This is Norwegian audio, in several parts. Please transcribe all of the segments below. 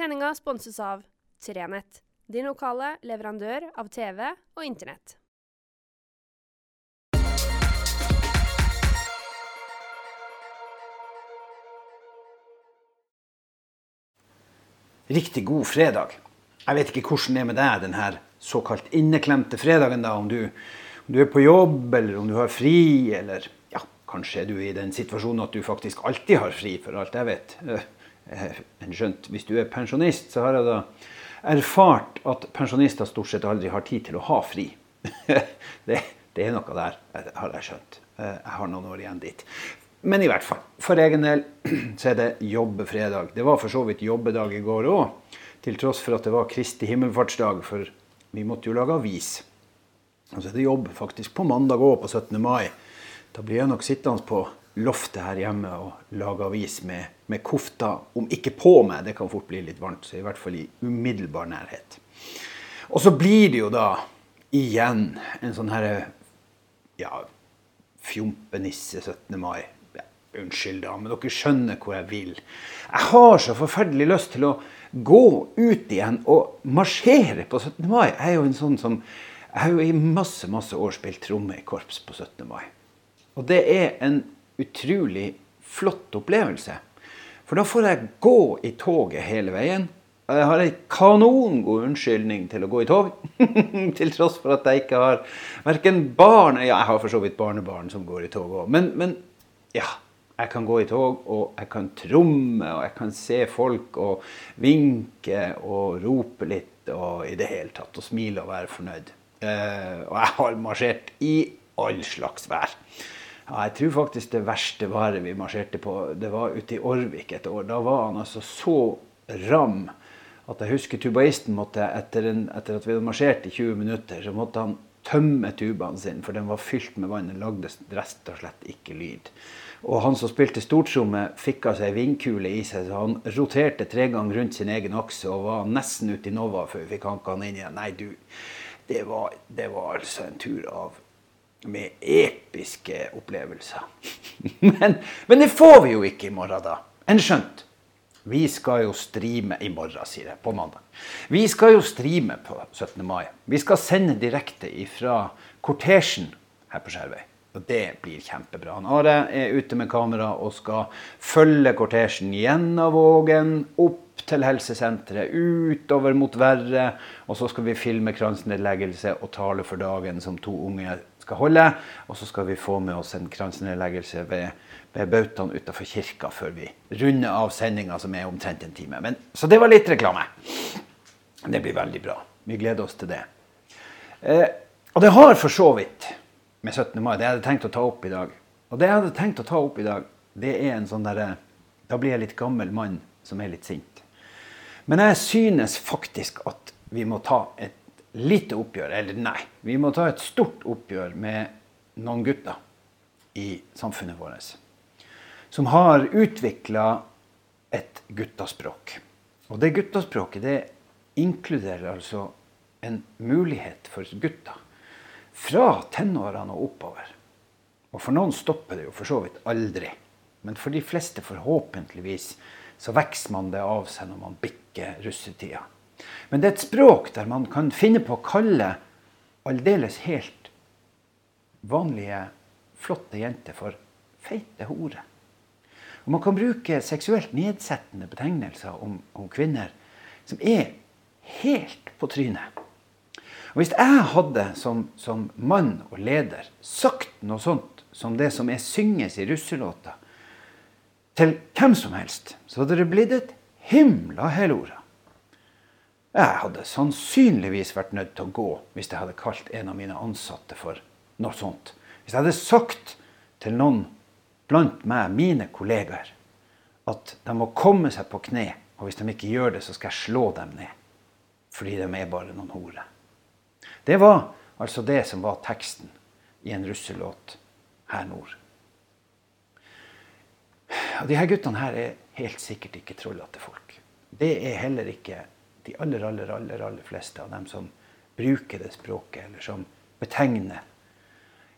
Sendinga sponses av Trenett, din lokale leverandør av TV og Internett. Riktig god fredag. Jeg vet ikke hvordan det er med deg denne såkalt inneklemte fredagen. da, Om du, om du er på jobb, eller om du har fri, eller ja, kanskje er du i den situasjonen at du faktisk alltid har fri, for alt jeg vet. Eh, skjønt, hvis du er pensjonist, så har jeg da erfart at pensjonister stort sett aldri har tid til å ha fri. det, det er noe der, har jeg skjønt. Eh, Jeg har noen år igjen dit. Men i hvert fall, for egen del så er det jobbefredag. Det var for så vidt jobbedag i går òg, til tross for at det var Kristi himmelfartsdag, for vi måtte jo lage avis. Og så er det jobb faktisk på mandag òg, på 17. mai. Da blir jeg nok sittende på loftet her hjemme og lage avis med, med kofta, om ikke på meg, det kan fort bli litt varmt, så i hvert fall i umiddelbar nærhet. Og så blir det jo da igjen en sånn herre ja, fjompenisse 17. mai. Ja, unnskyld, da, men dere skjønner hvor jeg vil. Jeg har så forferdelig lyst til å gå ut igjen og marsjere på 17. mai. Jeg er jo en sånn som Jeg har jo i masse, masse år spilt tromme i korps på 17. mai. Og det er en utrolig flott opplevelse. For da får jeg gå i toget hele veien. Og Jeg har ei kanongod unnskyldning til å gå i tog. til tross for at jeg ikke har verken barn Ja, jeg har for så vidt barnebarn som går i tog òg. Men, men ja. Jeg kan gå i tog, og jeg kan tromme, og jeg kan se folk og vinke og rope litt og i det hele tatt. Og smile og være fornøyd. Eh, og jeg har marsjert i all slags vær. Ja, jeg tror faktisk det verste været vi marsjerte på, det var ute i Orvik et år. Da var han altså så ram at jeg husker tubaisten måtte, etter, en, etter at vi hadde marsjert i 20 minutter, så måtte han tømme tubaen sin, for den var fylt med vann. Den lagde rett og slett ikke lyd. Og han som spilte stortromme, fikk altså ei vindkule i seg, så han roterte tre ganger rundt sin egen akse og var nesten ute i Nova før vi fikk hanka han inn igjen. Nei, du, det var, det var altså en tur av med episke opplevelser. men, men det får vi jo ikke i morgen, da. Enn skjønt. Vi skal jo streame i morgen, sier jeg, på mandag. Vi skal jo streame på 17. mai. Vi skal sende direkte ifra kortesjen her på Skjervøy. Og det blir kjempebra. Han Are er ute med kamera og skal følge kortesjen gjennom Vågen, opp til helsesenteret, utover mot Verre. Og så skal vi filme kransnedleggelse og tale for dagen som to unge skal holde. Og så skal vi få med oss en kransnedleggelse ved, ved bautaen utafor kirka før vi runder av sendinga, som er omtrent en time. Men, så det var litt reklame. Det blir veldig bra. Vi gleder oss til det. Eh, og det har for så vidt med 17. mai, det jeg hadde tenkt å ta opp i dag. Og det jeg hadde tenkt å ta opp i dag, det er en sånn derre Da blir jeg litt gammel mann som er litt sint. Men jeg synes faktisk at vi må ta et lite oppgjør. Eller nei, vi må ta et stort oppgjør med noen gutter i samfunnet vårt. Som har utvikla et guttaspråk. Og det guttaspråket det inkluderer altså en mulighet for gutter fra tenårene og oppover. Og for noen stopper det jo for så vidt aldri. Men for de fleste, forhåpentligvis, så vokser man det av seg når man bikker russetida. Men det er et språk der man kan finne på å kalle aldeles helt vanlige, flotte jenter for feite hore. Og man kan bruke seksuelt nedsettende betegnelser om, om kvinner som er helt på trynet. Og Hvis jeg hadde som, som, mann og leder sagt noe sånt som det som er synges i russelåta, til hvem som helst, så hadde det blitt et himla helora. Jeg hadde sannsynligvis vært nødt til å gå hvis jeg hadde kalt en av mine ansatte for noe sånt. Hvis jeg hadde sagt til noen blant meg, mine kollegaer, at de må komme seg på kne, og hvis de ikke gjør det, så skal jeg slå dem ned. Fordi de er bare noen horer. Det var altså det som var teksten i en russelåt her nord. Og de her guttene her er helt sikkert ikke trollete folk. Det er heller ikke de aller, aller, aller, aller fleste av dem som bruker det språket, eller som betegner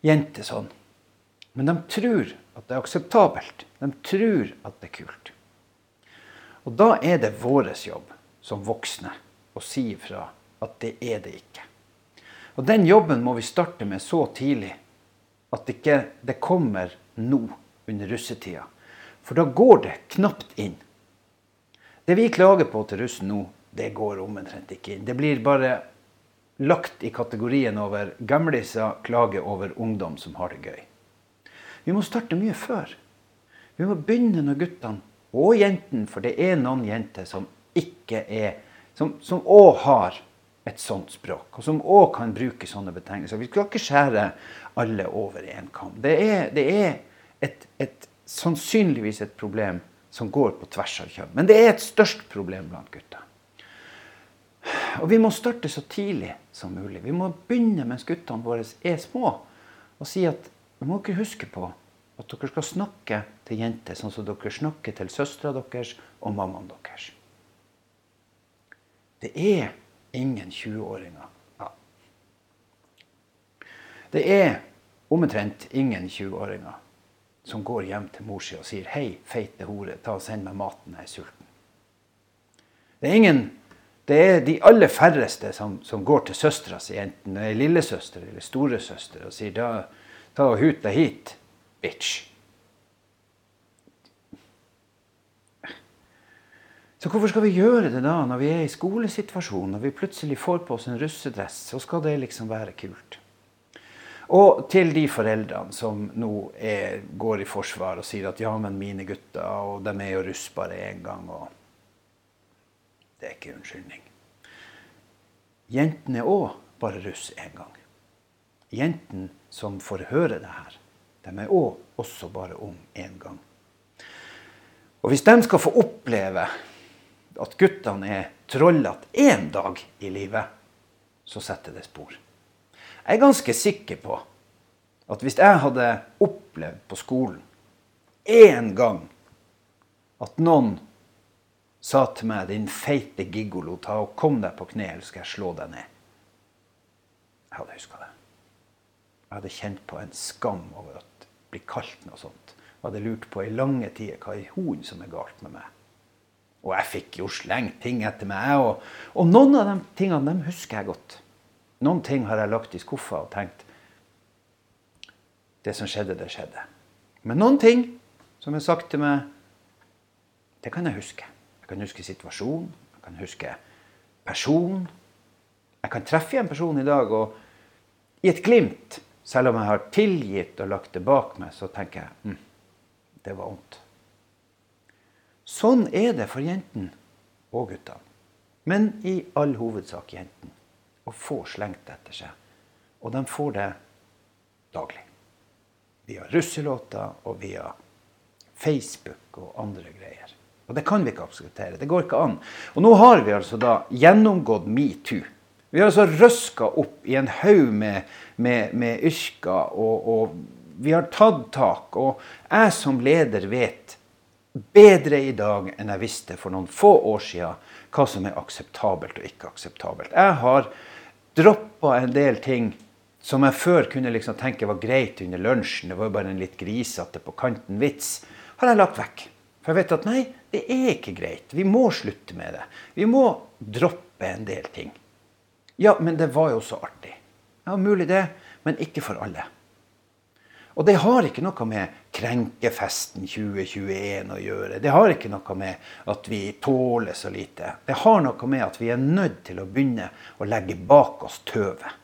jenter sånn. Men de tror at det er akseptabelt. De tror at det er kult. Og da er det vår jobb som voksne å si ifra at det er det ikke. Og Den jobben må vi starte med så tidlig at det ikke det kommer nå under russetida. For da går det knapt inn. Det vi klager på til russen nå, det går omtrent ikke inn. Det blir bare lagt i kategorien over gamliser klager over ungdom som har det gøy. Vi må starte mye før. Vi må begynne når guttene og jentene, for det er noen jenter som ikke er Som òg har et sånt språk, og som òg kan bruke sånne betegnelser. Vi skal ikke skjære alle over én kam. Det er, det er et, et, sannsynligvis et problem som går på tvers av kjønn. Men det er et størst problem blant gutter. Og vi må starte så tidlig som mulig. Vi må begynne mens guttene våre er små, og si at vi må ikke huske på at dere skal snakke til jenter sånn som dere snakker til søstera deres og mammaen deres. Det er ingen 20-åringer. Ja. Det er omtrent ingen 20-åringer som går hjem til mor si og sier 'Hei, feite hore, ta og send meg maten, jeg er sulten'. Det er ingen det er de aller færreste som, som går til søstera si, enten det er lillesøster eller storesøster, og sier da, 'ta og hut deg hit, bitch'. Så hvorfor skal vi gjøre det da, når vi er i skolesituasjonen, når vi plutselig får på oss en russedress? Så skal det liksom være kult. Og til de foreldrene som nå er, går i forsvar og sier at ja, men mine gutter, og de er jo russ bare én gang. og det er ikke unnskyldning. Jentene er òg bare russ én gang. Jentene som får høre det her, de er òg også bare ung én gang. Og hvis de skal få oppleve at guttene er trollete én dag i livet, så setter det spor. Jeg er ganske sikker på at hvis jeg hadde opplevd på skolen én gang at noen sa til meg 'din feite gigolo, ta og kom deg på kne, eller skal jeg slå deg ned'. Jeg hadde huska det. Jeg hadde kjent på en skam over å bli kalt noe sånt. Jeg hadde lurt på i lange tider hva i hoen som er galt med meg. Og jeg fikk jo slengt ting etter meg. Og, og noen av de tingene dem husker jeg godt. Noen ting har jeg lagt i skuffa og tenkt Det som skjedde, det skjedde. Men noen ting som er sagt til meg, det kan jeg huske kan huske situasjon, jeg kan huske person. Jeg kan treffe en person i dag, og i et glimt, selv om jeg har tilgitt og lagt det bak meg, så tenker jeg hm, det var vondt. Sånn er det for jentene og guttene. Men i all hovedsak jentene. Å få slengt etter seg. Og de får det daglig. Via russelåter og via Facebook og andre greier. Og det kan vi ikke akseptere. Det går ikke an. Og nå har vi altså da gjennomgått metoo. Vi har altså røska opp i en haug med, med, med, yrker, og, og, vi har tatt tak. Og jeg som leder vet bedre i dag enn jeg visste for noen få år siden hva som er akseptabelt og ikke akseptabelt. Jeg har droppa en del ting som jeg før kunne liksom tenke var greit under lunsjen. Det var jo bare en litt grisete på kanten vits. Har jeg lagt vekk. For jeg vet at nei, det er ikke greit. Vi må slutte med det. Vi må droppe en del ting. Ja, men det var jo så artig. Ja, mulig det, men ikke for alle. Og det har ikke noe med krenkefesten 2021 å gjøre. Det har ikke noe med at vi tåler så lite. Det har noe med at vi er nødt til å begynne å legge bak oss tøvet.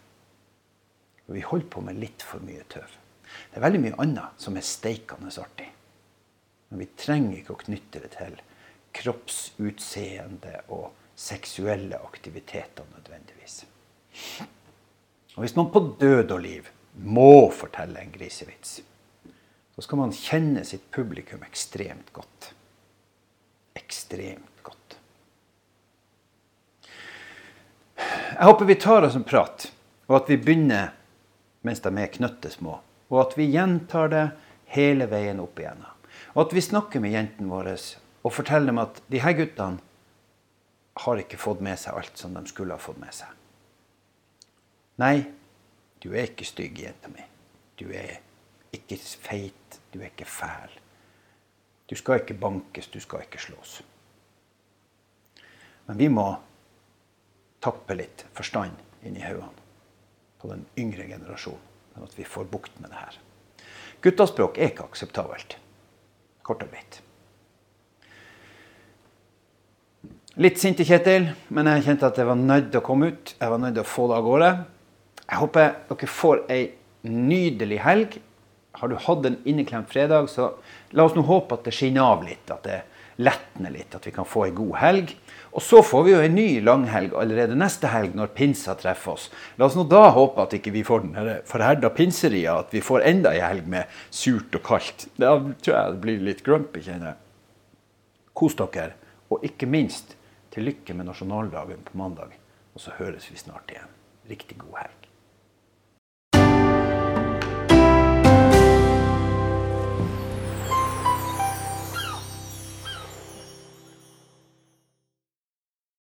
Vi holder på med litt for mye tøv. Det er veldig mye annet som er steikende artig. Men vi trenger ikke å knytte det til kroppsutseende og seksuelle aktiviteter nødvendigvis. Og Hvis man på død og liv må fortelle en grisevits, så skal man kjenne sitt publikum ekstremt godt. Ekstremt godt. Jeg håper vi tar oss en prat, og at vi begynner mens de er knøttesmå. Og at vi gjentar det hele veien opp igjennom. Og at vi snakker med jentene våre og forteller dem at de her guttene har ikke fått med seg alt som de skulle ha fått med seg. Nei, du er ikke stygg, jenta mi. Du er ikke feit. Du er ikke fæl. Du skal ikke bankes, du skal ikke slås. Men vi må tappe litt forstand inn i hodene på den yngre generasjonen, sånn at vi får bukt med det her. Guttaspråk er ikke akseptabelt. Kort og greit. Litt sint i Kjetil, men jeg kjente at jeg var nødt til å komme ut. Jeg var nødt til å få det av gårde. Jeg håper dere får ei nydelig helg. Har du hatt en inneklemt fredag, så la oss nå håpe at det skinner av litt. At det letner litt, at vi kan få ei god helg. Og så får vi jo en ny langhelg allerede neste helg når pinsa treffer oss. La oss nå da håpe at ikke vi får den forherda pinseria, at vi får enda ei helg med surt og kaldt. Da tror jeg det blir litt grumpy, kjenner jeg. Kos dere, og ikke minst til lykke med nasjonaldagen på mandag. Og så høres vi snart igjen. Riktig god helg.